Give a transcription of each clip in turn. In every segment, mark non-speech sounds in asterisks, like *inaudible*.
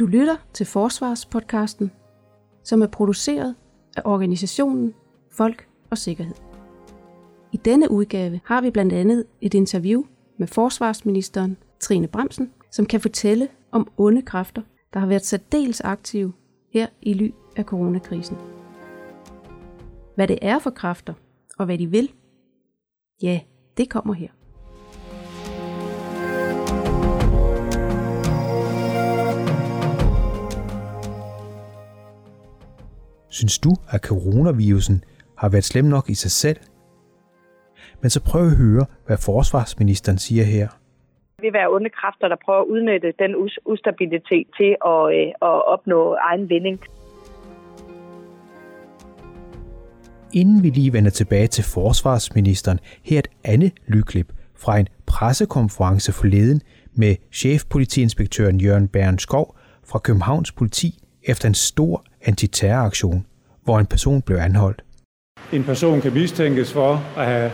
Du lytter til Forsvarspodcasten, som er produceret af organisationen Folk og Sikkerhed. I denne udgave har vi blandt andet et interview med forsvarsministeren Trine Bremsen, som kan fortælle om onde kræfter, der har været særdeles aktive her i ly af coronakrisen. Hvad det er for kræfter, og hvad de vil, ja, det kommer her. Synes du, at coronavirusen har været slem nok i sig selv? Men så prøv at høre, hvad forsvarsministeren siger her. Det vil være onde kræfter, der prøver at udnytte den ustabilitet til at, øh, at opnå egen vinding. Inden vi lige vender tilbage til forsvarsministeren, her et andet lydklip fra en pressekonference forleden med chefpolitiinspektøren Jørgen Bærenskov fra Københavns politi efter en stor antiterroraktion, hvor en person blev anholdt. En person kan mistænkes for at have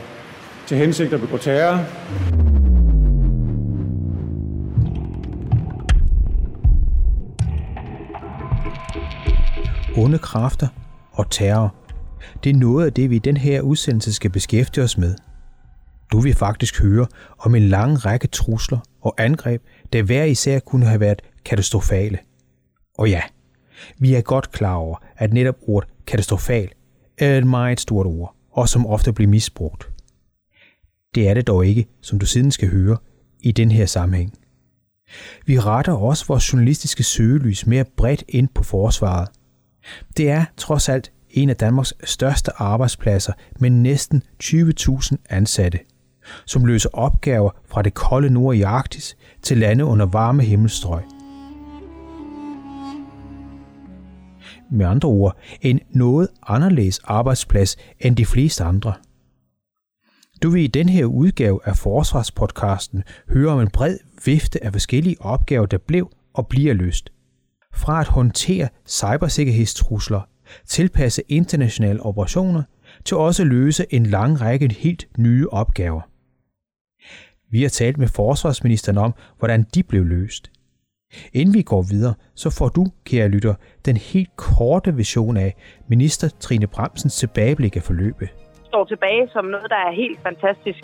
til hensigt at begå terror. Onde kræfter og terror. Det er noget af det, vi i den her udsendelse skal beskæftige os med. Du vil faktisk høre om en lang række trusler og angreb, der hver især kunne have været katastrofale. Og ja, vi er godt klar over, at netop ordet katastrofal er et meget stort ord, og som ofte bliver misbrugt. Det er det dog ikke, som du siden skal høre, i den her sammenhæng. Vi retter også vores journalistiske søgelys mere bredt ind på forsvaret. Det er trods alt en af Danmarks største arbejdspladser med næsten 20.000 ansatte, som løser opgaver fra det kolde nord i Arktis til lande under varme himmelstrøg. Med andre ord, en noget anderledes arbejdsplads end de fleste andre. Du vil i den her udgave af Forsvarspodcasten høre om en bred vifte af forskellige opgaver, der blev og bliver løst. Fra at håndtere cybersikkerhedstrusler, tilpasse internationale operationer, til også at løse en lang række helt nye opgaver. Vi har talt med forsvarsministeren om, hvordan de blev løst. Inden vi går videre, så får du, kære lytter, den helt korte vision af minister Trine Bremsens tilbageblik af forløbet. Står tilbage som noget, der er helt fantastisk.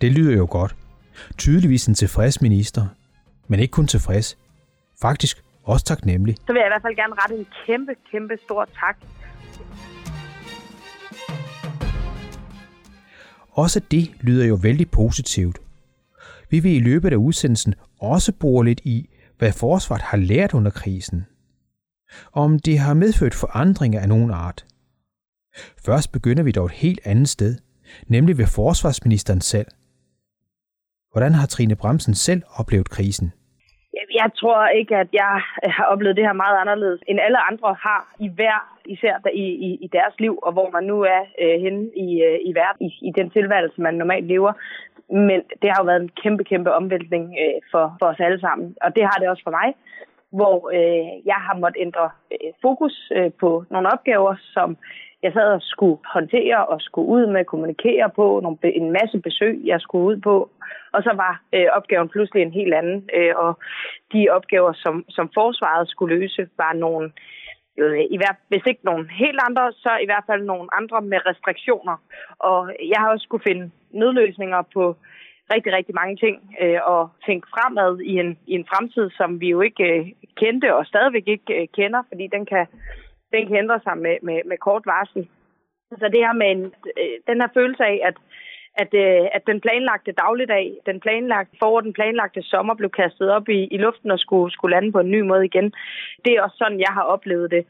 Det lyder jo godt. Tydeligvis en tilfreds minister. Men ikke kun tilfreds. Faktisk også taknemmelig. Så vil jeg i hvert fald gerne rette en kæmpe, kæmpe stor tak Også det lyder jo vældig positivt. Vi vil i løbet af udsendelsen også bore lidt i, hvad forsvaret har lært under krisen. Om det har medført forandringer af nogen art. Først begynder vi dog et helt andet sted, nemlig ved forsvarsministeren selv. Hvordan har Trine Bremsen selv oplevet krisen? Jeg tror ikke, at jeg øh, har oplevet det her meget anderledes, end alle andre har i hver, især i, i, i deres liv, og hvor man nu er øh, henne i, øh, i verden, i, i den tilværelse, man normalt lever. Men det har jo været en kæmpe, kæmpe omvæltning øh, for, for os alle sammen, og det har det også for mig, hvor øh, jeg har måttet ændre øh, fokus øh, på nogle opgaver, som jeg sad og skulle håndtere og skulle ud med at kommunikere på, nogle, en masse besøg, jeg skulle ud på. Og så var øh, opgaven pludselig en helt anden. Øh, og de opgaver, som, som forsvaret skulle løse, var nogle, øh, i hvert, hvis ikke nogle helt andre, så i hvert fald nogle andre med restriktioner. Og jeg har også skulle finde nødløsninger på rigtig, rigtig mange ting, øh, og tænke fremad i en, i en fremtid, som vi jo ikke øh, kendte og stadigvæk ikke øh, kender, fordi den kan den kan ændre sig med, med, med kort varsel. Så det her med en, øh, den her følelse af, at, at, øh, at den planlagte dagligdag, den planlagte forår, den planlagte sommer blev kastet op i, i luften og skulle, skulle lande på en ny måde igen. Det er også sådan, jeg har oplevet det.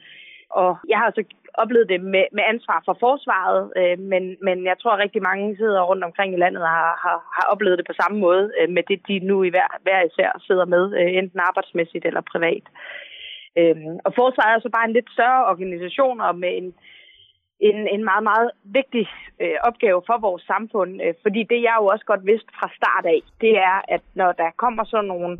Og jeg har så oplevet det med, med ansvar for forsvaret, øh, men, men jeg tror, at rigtig mange sidder rundt omkring i landet og har, har, har oplevet det på samme måde øh, med det, de nu i hver, hver især sidder med, øh, enten arbejdsmæssigt eller privat. Øhm, og forsvaret er så bare en lidt større organisation og med en, en, en meget, meget vigtig øh, opgave for vores samfund. Øh, fordi det, jeg jo også godt vidste fra start af, det er, at når der kommer sådan nogle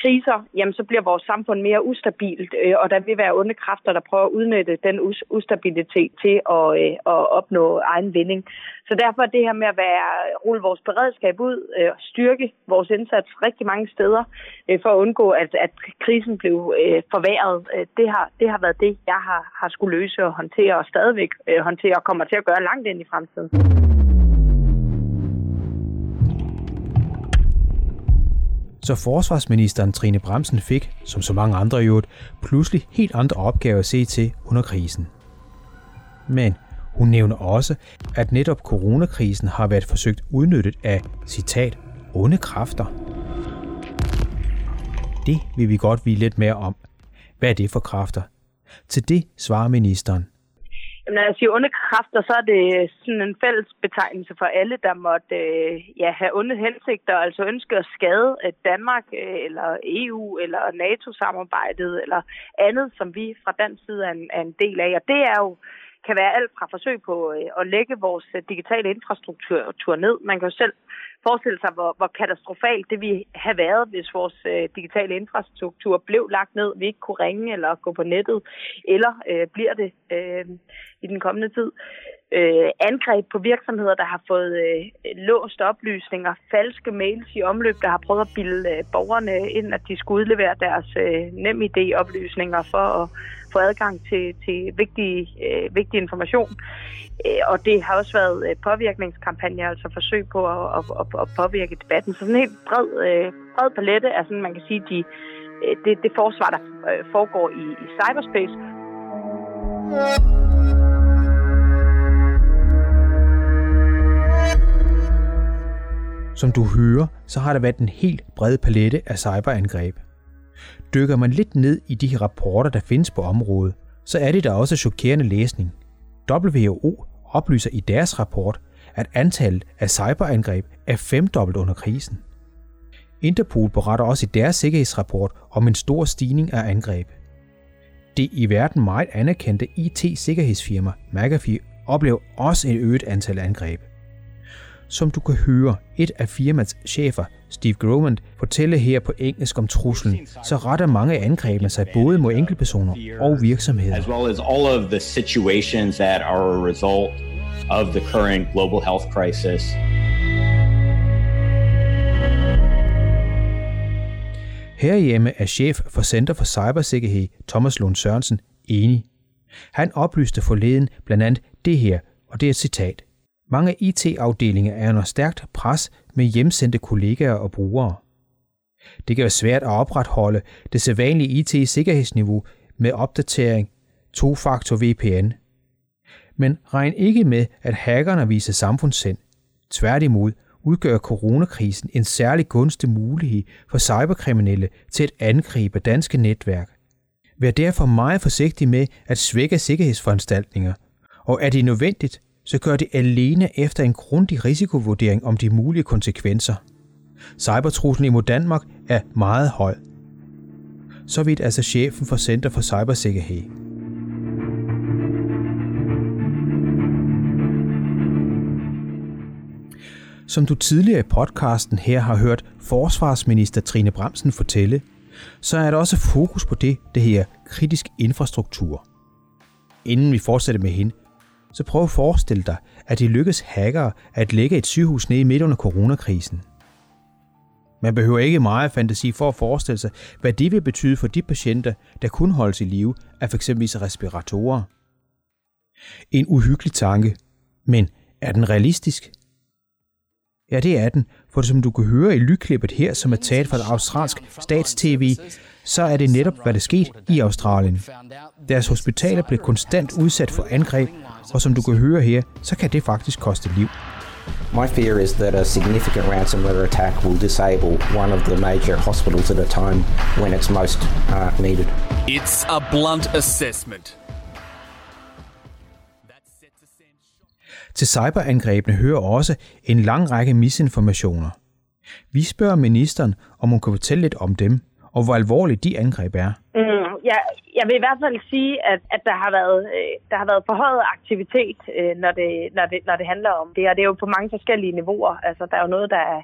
kriser, jamen så bliver vores samfund mere ustabilt, øh, og der vil være onde kræfter, der prøver at udnytte den us- ustabilitet til at, øh, at opnå egen vinding. Så derfor er det her med at være, rulle vores beredskab ud, øh, styrke vores indsats rigtig mange steder, øh, for at undgå, at, at krisen blev øh, forværret, øh, det, har, det har været det, jeg har, har skulle løse og håndtere, og stadigvæk øh, håndtere, og kommer til at gøre langt ind i fremtiden. Så forsvarsministeren Trine Bremsen fik, som så mange andre i øvrigt, pludselig helt andre opgaver at se til under krisen. Men hun nævner også, at netop coronakrisen har været forsøgt udnyttet af, citat, onde kræfter. Det vil vi godt vide lidt mere om. Hvad er det for kræfter? Til det svarer ministeren. Jamen, når jeg siger onde kræfter, så er det øh, sådan en fælles betegnelse for alle, der måtte øh, ja, have onde hensigter, altså ønske at skade øh, Danmark øh, eller EU eller NATO-samarbejdet eller andet, som vi fra dansk side er en, er en del af. Og det er jo kan være alt fra forsøg på øh, at lægge vores øh, digitale infrastruktur ned. Man kan jo selv forestille sig, hvor, hvor katastrofalt det ville have været, hvis vores øh, digitale infrastruktur blev lagt ned, vi ikke kunne ringe eller gå på nettet, eller øh, bliver det øh, i den kommende tid. Øh, angreb på virksomheder, der har fået øh, låst oplysninger, falske mails i omløb, der har prøvet at bilde øh, borgerne ind, at de skulle udlevere deres øh, nem idé-oplysninger for at få adgang til, til vigtig, øh, vigtig information. Øh, og det har også været øh, påvirkningskampagner, altså forsøg på at, at, at, at påvirke debatten. Så sådan en helt bred, øh, bred palette af sådan, man kan sige, de, øh, det, det forsvar, der øh, foregår i, i cyberspace. Som du hører, så har der været en helt bred palette af cyberangreb. Dykker man lidt ned i de rapporter, der findes på området, så er det da også chokerende læsning. WHO oplyser i deres rapport, at antallet af cyberangreb er femdobbelt under krisen. Interpol beretter også i deres sikkerhedsrapport om en stor stigning af angreb. Det i verden meget anerkendte IT-sikkerhedsfirma McAfee oplever også et øget antal angreb. Som du kan høre et af firmaets chefer, Steve Groman, fortælle her på engelsk om truslen, så retter mange af angrebene sig både mod enkeltpersoner og virksomheder. As well as all of the situations that are a result of the current global health crisis. Herhjemme er chef for Center for Cybersikkerhed, Thomas Lund Sørensen, enig. Han oplyste forleden blandt andet det her, og det er et citat. Mange IT-afdelinger er under stærkt pres med hjemsendte kollegaer og brugere. Det kan være svært at opretholde det sædvanlige IT-sikkerhedsniveau med opdatering, to-faktor VPN. Men regn ikke med, at hackerne viser samfundssind. Tværtimod udgør coronakrisen en særlig gunstig mulighed for cyberkriminelle til at angribe danske netværk. Vær derfor meget forsigtig med at svække sikkerhedsforanstaltninger, og er det nødvendigt, så gør det alene efter en grundig risikovurdering om de mulige konsekvenser. Cybertruslen imod Danmark er meget høj. Så vidt altså chefen for Center for Cybersikkerhed. Som du tidligere i podcasten her har hørt forsvarsminister Trine Bremsen fortælle, så er der også fokus på det, det her kritisk infrastruktur. Inden vi fortsætter med hende, så prøv at forestille dig, at det lykkes hackere at lægge et sygehus ned midt under coronakrisen. Man behøver ikke meget fantasi for at forestille sig, hvad det vil betyde for de patienter, der kun holdes i live af f.eks. respiratorer. En uhyggelig tanke, men er den realistisk? Ja, det er den, for som du kan høre i lydklippet her, som er taget fra et australsk statstv, så er det netop, hvad der skete i Australien. Deres hospitaler blev konstant udsat for angreb, og som du kan høre her, så kan det faktisk koste liv. My fear is that a significant ransomware attack will disable one of the major hospitals at a time when it's most uh, needed. It's a blunt assessment. Til cyberangrebene hører også en lang række misinformationer. Vi spørger ministeren, om hun kan fortælle lidt om dem, og hvor alvorligt de angreb er. Mm, jeg, jeg vil i hvert fald sige, at, at der har været øh, der har været forhøjet aktivitet, øh, når, det, når, det, når det handler om det, og det er jo på mange forskellige niveauer. Altså, der er jo noget, der er,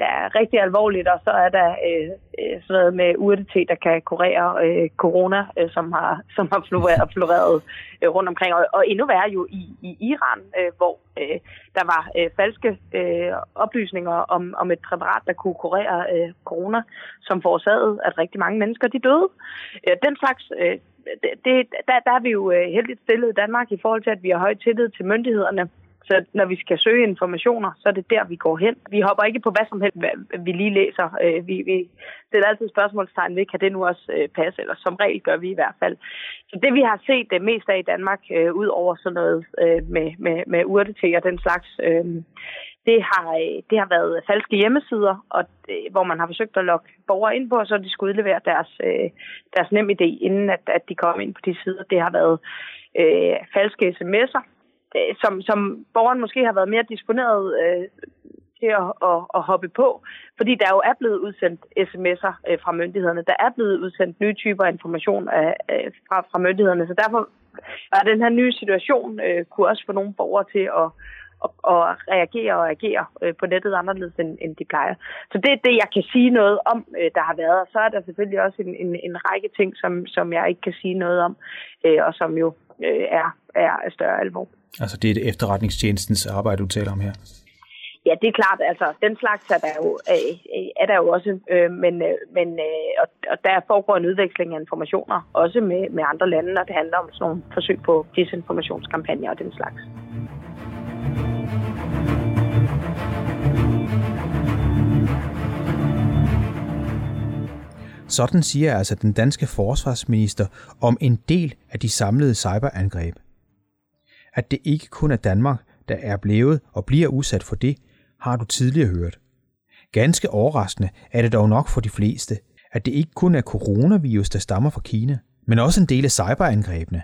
der er rigtig alvorligt, og så er der øh, øh sådan noget med urte der kan kurere øh, corona, øh, som har, *laughs* som har floreret, floreret øh, rundt omkring. Og, og endnu værre jo i, i Iran, øh, hvor øh, der var øh, falske øh, oplysninger om, om et præparat, der kunne kurere øh, corona, som forårsagede, at rigtig mange mennesker de døde. Øh, den slags... Øh, det, det, der, der er vi jo øh, heldigt stillet i Danmark i forhold til, at vi har høj tillid til myndighederne. Så når vi skal søge informationer, så er det der, vi går hen. Vi hopper ikke på hvad som helst, hvad vi lige læser. Øh, vi, vi stiller altid spørgsmålstegn ved, kan det nu også øh, passe, eller som regel gør vi i hvert fald. Så det vi har set det mest af i Danmark, øh, ud over sådan noget med, med, med urte og den slags, det har, det har været falske hjemmesider, og, hvor man har forsøgt at lokke borgere ind på, så de skulle udlevere deres, deres nem idé, inden at, at de kom ind på de sider. Det har været øh, falske sms'er, Øh, som, som borgeren måske har været mere disponeret øh, til at, at, at hoppe på, fordi der jo er blevet udsendt sms'er øh, fra myndighederne. Der er blevet udsendt nye typer information af, øh, fra, fra myndighederne, så derfor er den her nye situation øh, kunne også få nogle borgere til at, at, reagere og agere øh, på nettet anderledes, end, end de plejer. Så det er det, jeg kan sige noget om, øh, der har været. Og så er der selvfølgelig også en, en, en række ting, som, som jeg ikke kan sige noget om, øh, og som jo øh, er, er af større alvor. Altså det er det efterretningstjenestens arbejde, du taler om her? Ja, det er klart. Altså, den slags er der jo, øh, er der jo også, øh, men, øh, men øh, og, og der foregår en udveksling af informationer, også med, med andre lande, når det handler om sådan nogle forsøg på disinformationskampagner og den slags. Sådan siger altså den danske forsvarsminister om en del af de samlede cyberangreb at det ikke kun er Danmark, der er blevet og bliver udsat for det, har du tidligere hørt. Ganske overraskende er det dog nok for de fleste, at det ikke kun er coronavirus, der stammer fra Kina, men også en del af cyberangrebene.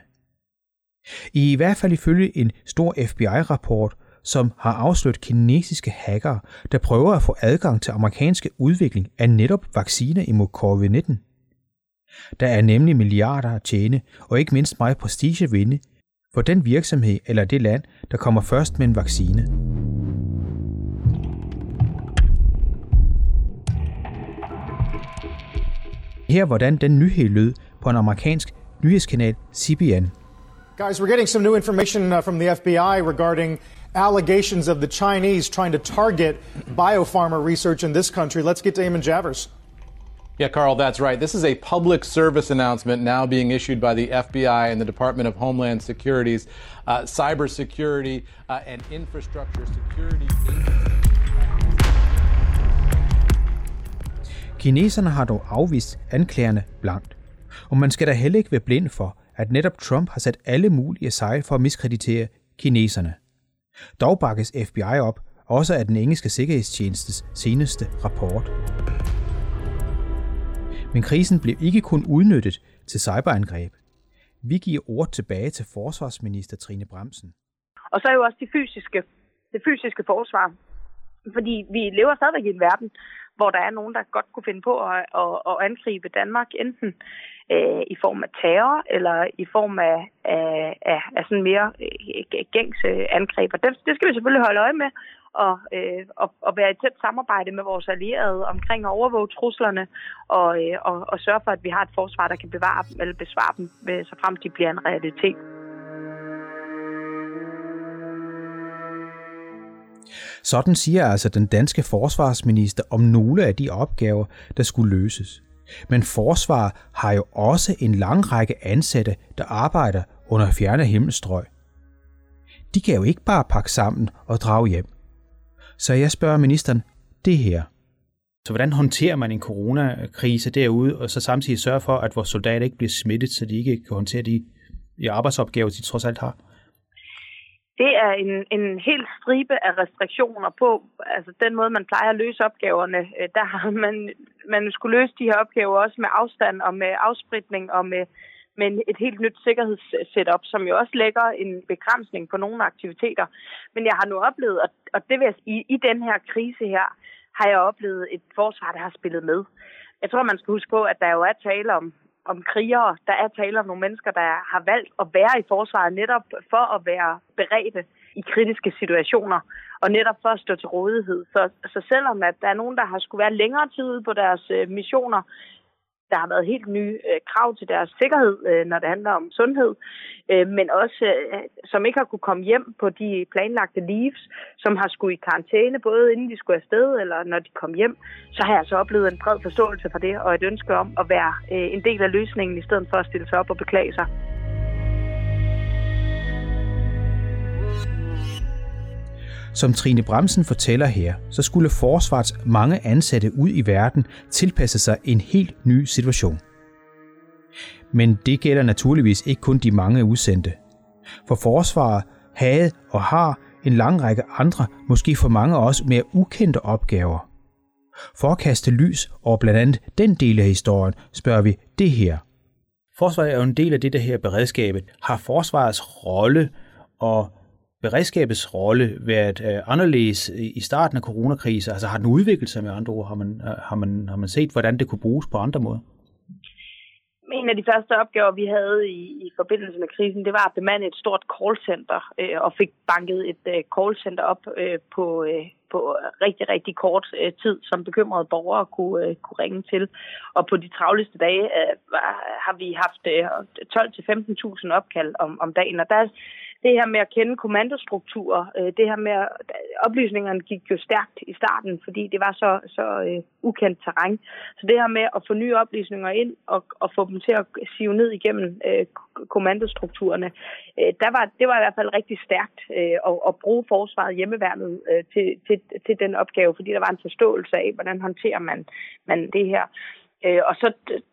I hvert fald ifølge en stor FBI-rapport, som har afsløret kinesiske hackere, der prøver at få adgang til amerikanske udvikling af netop vaccine imod covid-19. Der er nemlig milliarder at tjene, og ikke mindst meget prestige at vinde for den virksomhed eller det land, der kommer først med en vaccine. Her hvordan den nyhed lød på en amerikansk nyhedskanal CBN. Guys, we're getting some new information uh, from the FBI regarding allegations of the Chinese trying to target biopharma research in this country. Let's get to Eamon Javers. Yeah, Carl, that's right. This is a public service announcement now being issued by the FBI and the Department of Homeland Security's uh, cybersecurity uh, and infrastructure security Kineserne har dog afvist anklagerne blankt, og man skal da heller ikke være blind for, at netop Trump har sat alle mulige sejl for at miskreditere kineserne. Dog bakkes FBI op, også af den engelske sikkerhedstjenestes seneste rapport. Men krisen blev ikke kun udnyttet til cyberangreb. Vi giver ord tilbage til forsvarsminister Trine Bremsen. Og så er jo også det fysiske, det fysiske forsvar. Fordi vi lever stadigvæk i en verden, hvor der er nogen, der godt kunne finde på at, at, at angribe Danmark, enten øh, i form af terror, eller i form af, af, af, af sådan mere øh, gængse angreb. Og det, det skal vi selvfølgelig holde øje med, og, øh, og, og være i tæt samarbejde med vores allierede omkring at overvåge truslerne og, øh, og, og sørge for, at vi har et forsvar, der kan bevare dem, eller besvare dem, øh, så frem de bliver en realitet. Sådan siger altså den danske forsvarsminister om nogle af de opgaver, der skulle løses. Men forsvar har jo også en lang række ansatte, der arbejder under fjerne himmelstrøg. De kan jo ikke bare pakke sammen og drage hjem. Så jeg spørger ministeren det her. Så hvordan håndterer man en coronakrise derude, og så samtidig sørge for, at vores soldater ikke bliver smittet, så de ikke kan håndtere de, de arbejdsopgaver, de trods alt har? Det er en, en helt stribe af restriktioner på, altså den måde, man plejer at løse opgaverne. Øh, der har *laughs* man, man skulle løse de her opgaver også med afstand og med afspritning og med men et helt nyt sikkerhedssetup, som jo også lægger en begrænsning på nogle aktiviteter. Men jeg har nu oplevet, og det vil jeg sige, i den her krise her, har jeg oplevet et forsvar, der har spillet med. Jeg tror, man skal huske på, at der jo er tale om, om krigere. Der er tale om nogle mennesker, der har valgt at være i forsvaret netop for at være beredte i kritiske situationer, og netop for at stå til rådighed. Så, så selvom at der er nogen, der har skulle være længere tid på deres øh, missioner, der har været helt nye øh, krav til deres sikkerhed, øh, når det handler om sundhed, øh, men også øh, som ikke har kunne komme hjem på de planlagte leaves, som har skulle i karantæne, både inden de skulle afsted eller når de kom hjem, så har jeg altså oplevet en bred forståelse for det, og et ønske om at være øh, en del af løsningen, i stedet for at stille sig op og beklage sig. Som Trine Bremsen fortæller her, så skulle forsvarets mange ansatte ud i verden tilpasse sig en helt ny situation. Men det gælder naturligvis ikke kun de mange udsendte. For forsvaret havde og har en lang række andre, måske for mange også mere ukendte opgaver. For at kaste lys over blandt andet den del af historien, spørger vi det her. Forsvaret er jo en del af det der her beredskabet. Har forsvarets rolle og beredskabets rolle været øh, anderledes i starten af coronakrisen? Altså har den udviklet sig med andre ord? Har man, øh, har man, har man set, hvordan det kunne bruges på andre måder? En af de første opgaver, vi havde i, i forbindelse med krisen, det var at bemande et stort callcenter øh, og fik banket et øh, callcenter op øh, på, øh, på rigtig, rigtig kort øh, tid, som bekymrede borgere kunne, øh, kunne ringe til. Og på de travleste dage øh, har vi haft øh, 12-15.000 opkald om, om dagen, og der det her med at kende kommandostrukturer, øh, det her med, at oplysningerne gik jo stærkt i starten, fordi det var så, så øh, ukendt terræn. Så det her med at få nye oplysninger ind og, og få dem til at sive ned igennem øh, kommandostrukturerne, øh, der var, det var i hvert fald rigtig stærkt øh, at, at bruge forsvaret hjemmeværnet øh, til, til, til den opgave, fordi der var en forståelse af, hvordan håndterer man, man det her. Øh, og så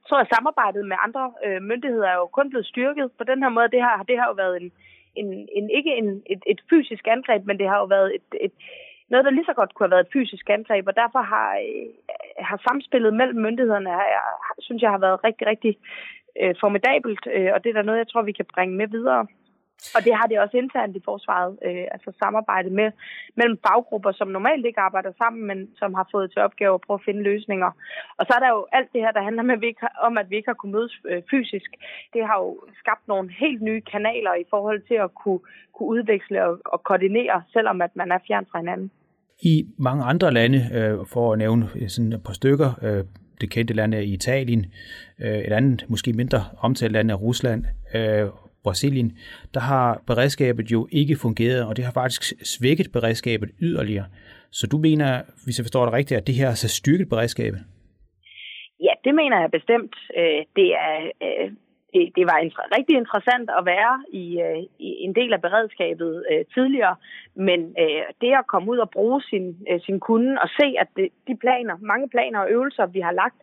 tror jeg, samarbejdet med andre øh, myndigheder er jo kun blevet styrket. På den her måde, det har, det har jo været en, en, en ikke en, et, et fysisk angreb, men det har jo været et, et, noget, der lige så godt kunne have været et fysisk angreb, og derfor har, øh, har samspillet mellem myndighederne, jeg, synes jeg, har været rigtig, rigtig øh, formidabelt, øh, og det er der noget, jeg tror, vi kan bringe med videre. Og det har det også internt i forsvaret, øh, altså samarbejde med, mellem faggrupper, som normalt ikke arbejder sammen, men som har fået til opgave at prøve at finde løsninger. Og så er der jo alt det her, der handler med, at vi ikke, om, at vi ikke har kunnet mødes øh, fysisk. Det har jo skabt nogle helt nye kanaler i forhold til at kunne, kunne udveksle og, og koordinere, selvom at man er fjern fra hinanden. I mange andre lande, øh, for at nævne øh, sådan et par stykker, øh, det kendte land er Italien, øh, et andet, måske mindre omtalt land er Rusland, øh, Brasilien, der har beredskabet jo ikke fungeret, og det har faktisk svækket beredskabet yderligere. Så du mener, hvis jeg forstår det rigtigt, at det her har så styrket beredskabet? Ja, det mener jeg bestemt. Øh, det er øh, det, det var rigtig interessant at være i, øh, i en del af beredskabet øh, tidligere, men det at komme ud og bruge sin, sin kunde og se, at det, de planer, mange planer og øvelser, vi har lagt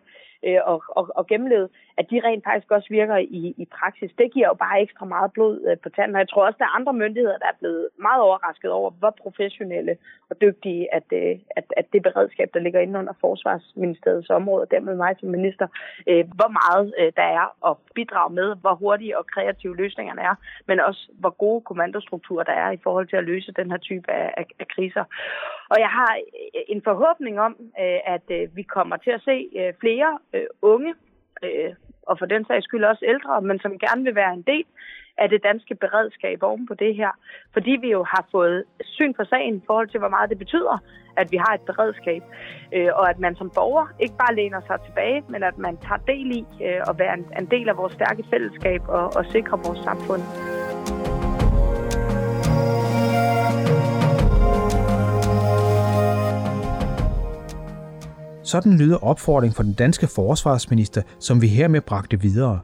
Øh, og, og, og gennemlevet, at de rent faktisk også virker i, i praksis. Det giver jo bare ekstra meget blod øh, på tanden, og jeg tror også, der er andre myndigheder, der er blevet meget overrasket over, hvor professionelle og dygtige, at, øh, at, at det beredskab, der ligger inde under Forsvarsministeriets område, og dermed mig som minister, øh, hvor meget øh, der er at bidrage med, hvor hurtige og kreative løsningerne er, men også hvor gode kommandostrukturer der er i forhold til at løse den her type af, af, af kriser. Og jeg har en forhåbning om, øh, at øh, vi kommer til at se øh, flere øh, unge øh, og for den sags skyld også ældre, men som gerne vil være en del af det danske beredskab oven på det her. Fordi vi jo har fået syn på sagen i forhold til, hvor meget det betyder, at vi har et beredskab. Øh, og at man som borger ikke bare læner sig tilbage, men at man tager del i øh, at være en, en del af vores stærke fællesskab og, og sikre vores samfund. Sådan lyder opfordringen fra den danske forsvarsminister, som vi hermed bragte videre.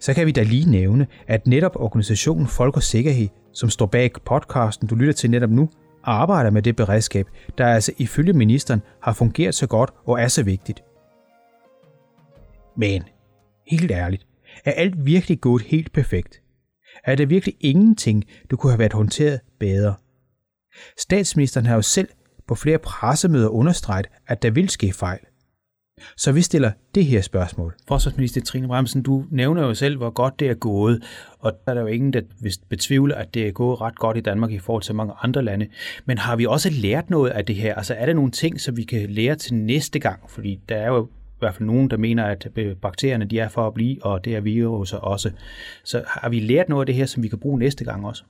Så kan vi da lige nævne, at netop organisationen Folk og Sikkerhed, som står bag podcasten, du lytter til netop nu, arbejder med det beredskab, der altså ifølge ministeren har fungeret så godt og er så vigtigt. Men, helt ærligt, er alt virkelig gået helt perfekt? Er der virkelig ingenting, du kunne have været håndteret bedre? Statsministeren har jo selv på flere pressemøder understreget, at der vil ske fejl. Så vi stiller det her spørgsmål. Forsvarsminister Trine Bremsen, du nævner jo selv, hvor godt det er gået, og der er der jo ingen, der betvivler, at det er gået ret godt i Danmark i forhold til mange andre lande. Men har vi også lært noget af det her? Altså er der nogle ting, som vi kan lære til næste gang? Fordi der er jo i hvert fald nogen, der mener, at øh, bakterierne de er for at blive, og det er viruser også. Så har vi lært noget af det her, som vi kan bruge næste gang også?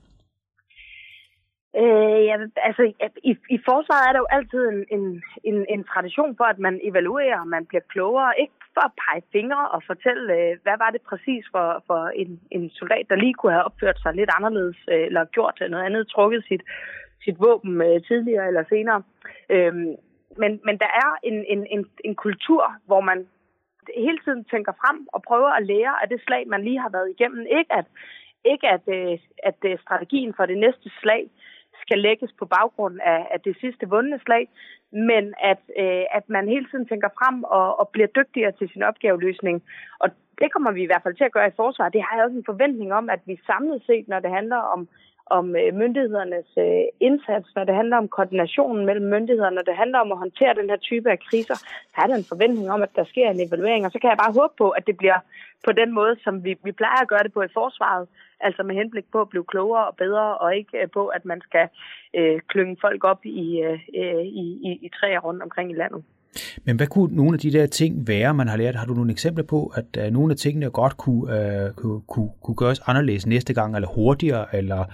Øh, Ja, altså i, i forsvaret er der jo altid en, en, en, en tradition for, at man evaluerer, og man bliver klogere. Ikke for at pege fingre og fortælle, øh, hvad var det præcis for, for en, en soldat, der lige kunne have opført sig lidt anderledes, øh, eller gjort noget andet, trukket sit, sit våben øh, tidligere eller senere. Øh, men, men der er en, en, en, en kultur, hvor man hele tiden tænker frem og prøver at lære af det slag, man lige har været igennem. Ikke at, ikke at, øh, at øh, strategien for det næste slag skal lægges på baggrund af, af det sidste vundne slag, men at, øh, at man hele tiden tænker frem og, og bliver dygtigere til sin opgaveløsning. Og det kommer vi i hvert fald til at gøre i forsvar. Det har jeg også en forventning om, at vi samlet set, når det handler om, om øh, myndighedernes øh, indsats, når det handler om koordinationen mellem myndighederne, når det handler om at håndtere den her type af kriser, så er der en forventning om, at der sker en evaluering. Og så kan jeg bare håbe på, at det bliver på den måde, som vi, vi plejer at gøre det på i forsvaret, altså med henblik på at blive klogere og bedre, og ikke øh, på, at man skal øh, klynge folk op i, øh, i, i, i træer rundt omkring i landet. Men hvad kunne nogle af de der ting være, man har lært? Har du nogle eksempler på, at uh, nogle af tingene godt kunne, uh, kunne, kunne, kunne gøres anderledes næste gang, eller hurtigere, eller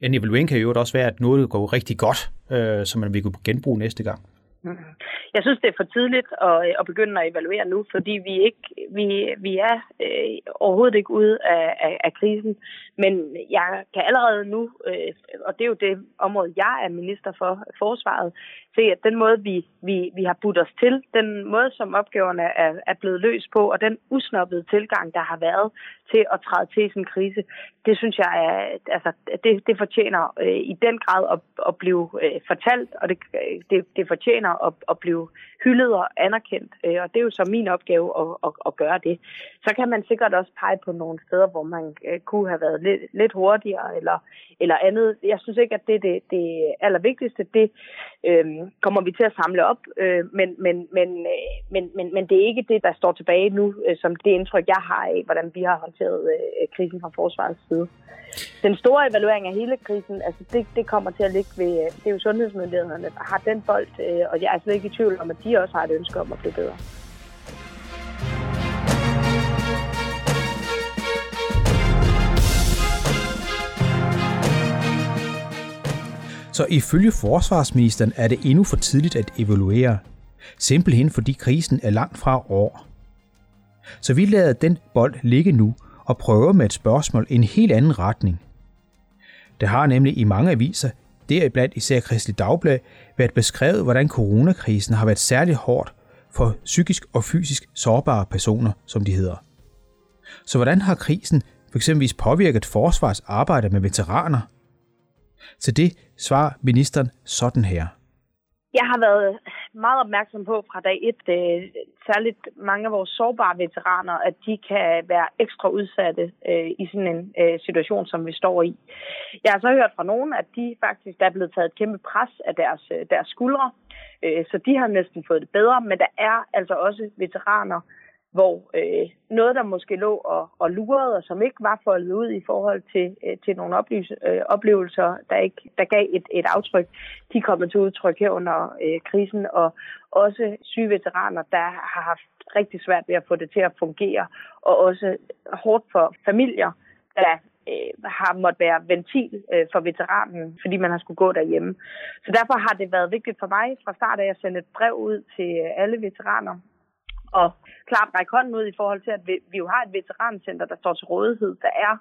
en evaluering kan jo også være, at noget går rigtig godt, uh, som man vil kunne genbruge næste gang? Mm-hmm. Jeg synes, det er for tidligt at, øh, at begynde at evaluere nu, fordi vi ikke vi, vi er øh, overhovedet ikke ude af, af, af krisen. Men jeg kan allerede nu, øh, og det er jo det område, jeg er minister for, forsvaret, se, at den måde, vi, vi, vi har budt os til, den måde, som opgaverne er, er blevet løst på, og den usnoppede tilgang, der har været til at træde til sådan en krise, det synes jeg, er, altså, det, det fortjener øh, i den grad at, at blive øh, fortalt, og det, øh, det, det fortjener at, at blive hyldet og anerkendt. Øh, og det er jo så min opgave at, at, at gøre det. Så kan man sikkert også pege på nogle steder, hvor man øh, kunne have været lidt, lidt hurtigere eller, eller andet. Jeg synes ikke, at det er det, det allervigtigste. Det øh, kommer vi til at samle op, øh, men, men, men, øh, men, men, men det er ikke det, der står tilbage nu, øh, som det indtryk, jeg har af, hvordan vi har håndteret øh, krisen fra forsvarets side. Den store evaluering af hele krisen, altså det, det kommer til at ligge ved, øh, det er jo sundhedsmyndighederne, der har den bold, øh, og jeg er slet ikke i tvivl om, at de også har et ønske om at blive bedre. Så ifølge forsvarsministeren er det endnu for tidligt at evaluere, simpelthen fordi krisen er langt fra år. Så vi lader den bold ligge nu og prøver med et spørgsmål i en helt anden retning. Der har nemlig i mange aviser, deriblandt især Kristelig Dagblad, været beskrevet, hvordan coronakrisen har været særligt hårdt for psykisk og fysisk sårbare personer, som de hedder. Så hvordan har krisen f.eks. påvirket forsvars arbejde med veteraner? Til det svarer ministeren sådan her. Jeg har været meget opmærksom på fra dag 1, særligt mange af vores sårbare veteraner, at de kan være ekstra udsatte øh, i sådan en øh, situation, som vi står i. Jeg har så hørt fra nogen, at de faktisk der er blevet taget et kæmpe pres af deres, øh, deres skuldre, øh, så de har næsten fået det bedre, men der er altså også veteraner, hvor øh, noget, der måske lå og, og lurede, og som ikke var foldet ud i forhold til, øh, til nogle oplys, øh, oplevelser, der, ikke, der gav et, et aftryk, de kommer til udtryk her under øh, krisen, og også syge veteraner, der har haft rigtig svært ved at få det til at fungere, og også hårdt for familier, der øh, har måttet være ventil øh, for veteranen, fordi man har skulle gå derhjemme. Så derfor har det været vigtigt for mig fra start af at sende et brev ud til øh, alle veteraner og klart række hånden ud i forhold til, at vi, vi jo har et veterancenter, der står til rådighed. Der er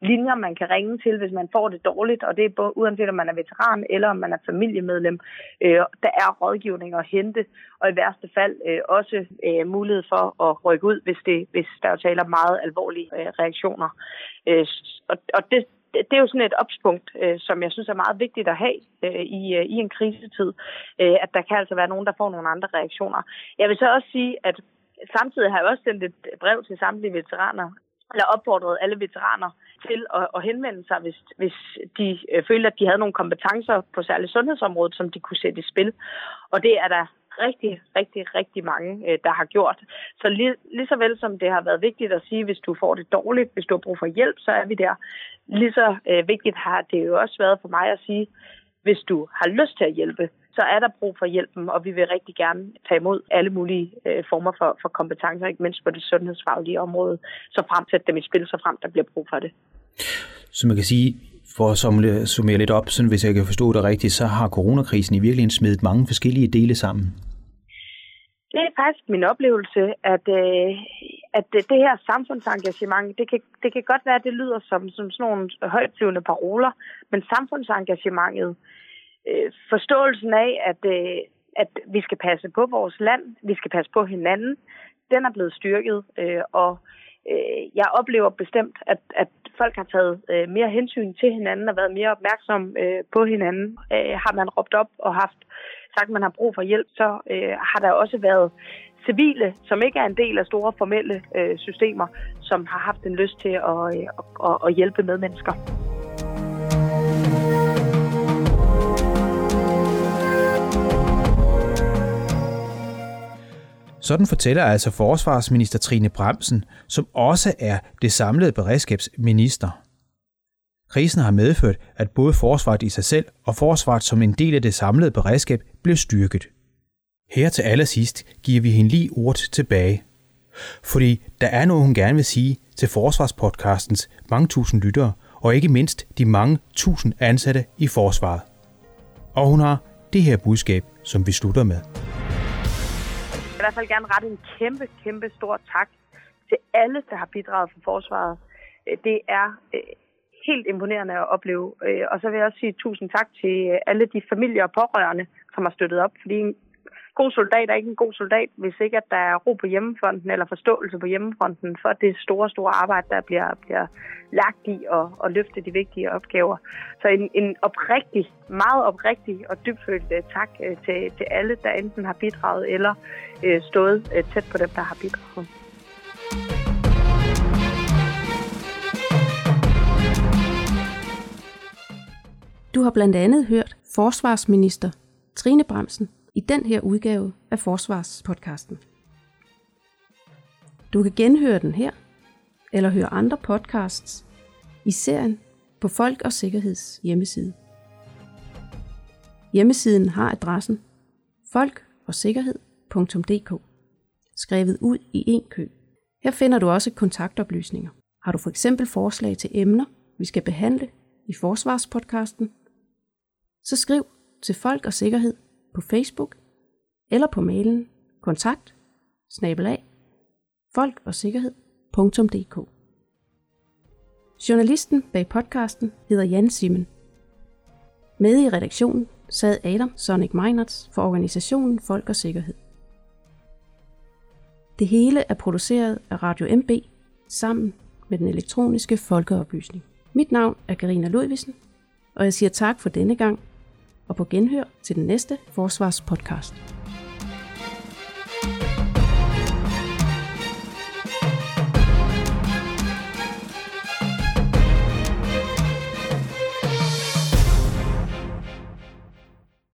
linjer, man kan ringe til, hvis man får det dårligt, og det er både uanset om man er veteran eller om man er familiemedlem. Øh, der er rådgivning at hente, og i værste fald øh, også øh, mulighed for at rykke ud, hvis, det, hvis der er taler meget alvorlige øh, reaktioner. Øh, og, og det, det er jo sådan et opspunkt, øh, som jeg synes er meget vigtigt at have øh, i, øh, i en krisetid, øh, at der kan altså være nogen, der får nogle andre reaktioner. Jeg vil så også sige, at samtidig har jeg også sendt et brev til samtlige veteraner, eller opfordret alle veteraner til at, at henvende sig, hvis, hvis de øh, følte, at de havde nogle kompetencer på særligt sundhedsområdet, som de kunne sætte i spil. Og det er der rigtig, rigtig, rigtig mange, øh, der har gjort. Så lige, lige så vel som det har været vigtigt at sige, hvis du får det dårligt, hvis du har brug for hjælp, så er vi der. Lige så øh, vigtigt har det jo også været for mig at sige, hvis du har lyst til at hjælpe, så er der brug for hjælpen, og vi vil rigtig gerne tage imod alle mulige øh, former for, for kompetencer, ikke mindst på det sundhedsfaglige område, så frem til dem i spil, så frem der bliver brug for det. Så man kan sige, For at summere lidt op, så hvis jeg kan forstå det rigtigt, så har coronakrisen i virkeligheden smidt mange forskellige dele sammen. Det er faktisk min oplevelse, at, øh, at det det her samfundsengagement, det kan, det kan godt være, at det lyder som, som sådan nogle højtflyvende paroler, men samfundsengagementet, øh, forståelsen af, at, øh, at vi skal passe på vores land, vi skal passe på hinanden, den er blevet styrket, øh, og øh, jeg oplever bestemt, at, at folk har taget øh, mere hensyn til hinanden og været mere opmærksom øh, på hinanden. Øh, har man råbt op og haft sagt, at man har brug for hjælp, så øh, har der også været civile, som ikke er en del af store formelle øh, systemer, som har haft en lyst til at, øh, at, at hjælpe medmennesker. Sådan fortæller altså forsvarsminister Trine Bremsen, som også er det samlede beredskabsminister. Krisen har medført, at både forsvaret i sig selv og forsvaret som en del af det samlede beredskab blev styrket. Her til allersidst giver vi hende lige ordet tilbage. Fordi der er noget, hun gerne vil sige til Forsvarspodcastens mange tusind lyttere, og ikke mindst de mange tusind ansatte i forsvaret. Og hun har det her budskab, som vi slutter med. Jeg vil i hvert fald gerne rette en kæmpe, kæmpe stor tak til alle, der har bidraget for forsvaret. Det er øh, helt imponerende at opleve. Øh, og så vil jeg også sige tusind tak til øh, alle de familier og pårørende, som har støttet op. Fordi en god soldat er ikke en god soldat, hvis ikke at der er ro på hjemmefronten eller forståelse på hjemmefronten for det store, store arbejde, der bliver, bliver lagt i at, at løfte de vigtige opgaver. Så en, en oprigtig, meget oprigtig og dybfølt øh, tak til, til alle, der enten har bidraget eller stået tæt på dem, der har bidraget. Du har blandt andet hørt forsvarsminister Trine Bremsen i den her udgave af Forsvarspodcasten. Du kan genhøre den her, eller høre andre podcasts i serien på Folk og Sikkerheds hjemmeside. Hjemmesiden har adressen folkogsikkerhed.dk skrevet ud i en kø. Her finder du også kontaktoplysninger. Har du for eksempel forslag til emner, vi skal behandle i Forsvarspodcasten, så skriv til Folk og Sikkerhed på Facebook eller på mailen kontakt snabelag folkogsikkerhed.dk Journalisten bag podcasten hedder Jan Simmen. Med i redaktionen sad Adam Sonic Meinerts for organisationen Folk og Sikkerhed. Det hele er produceret af Radio MB sammen med den elektroniske folkeoplysning. Mit navn er Karina Ludvigsen, og jeg siger tak for denne gang, og på genhør til den næste Forsvarspodcast.